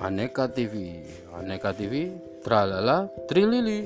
Aneka TV Aneka TV Tralala Trilili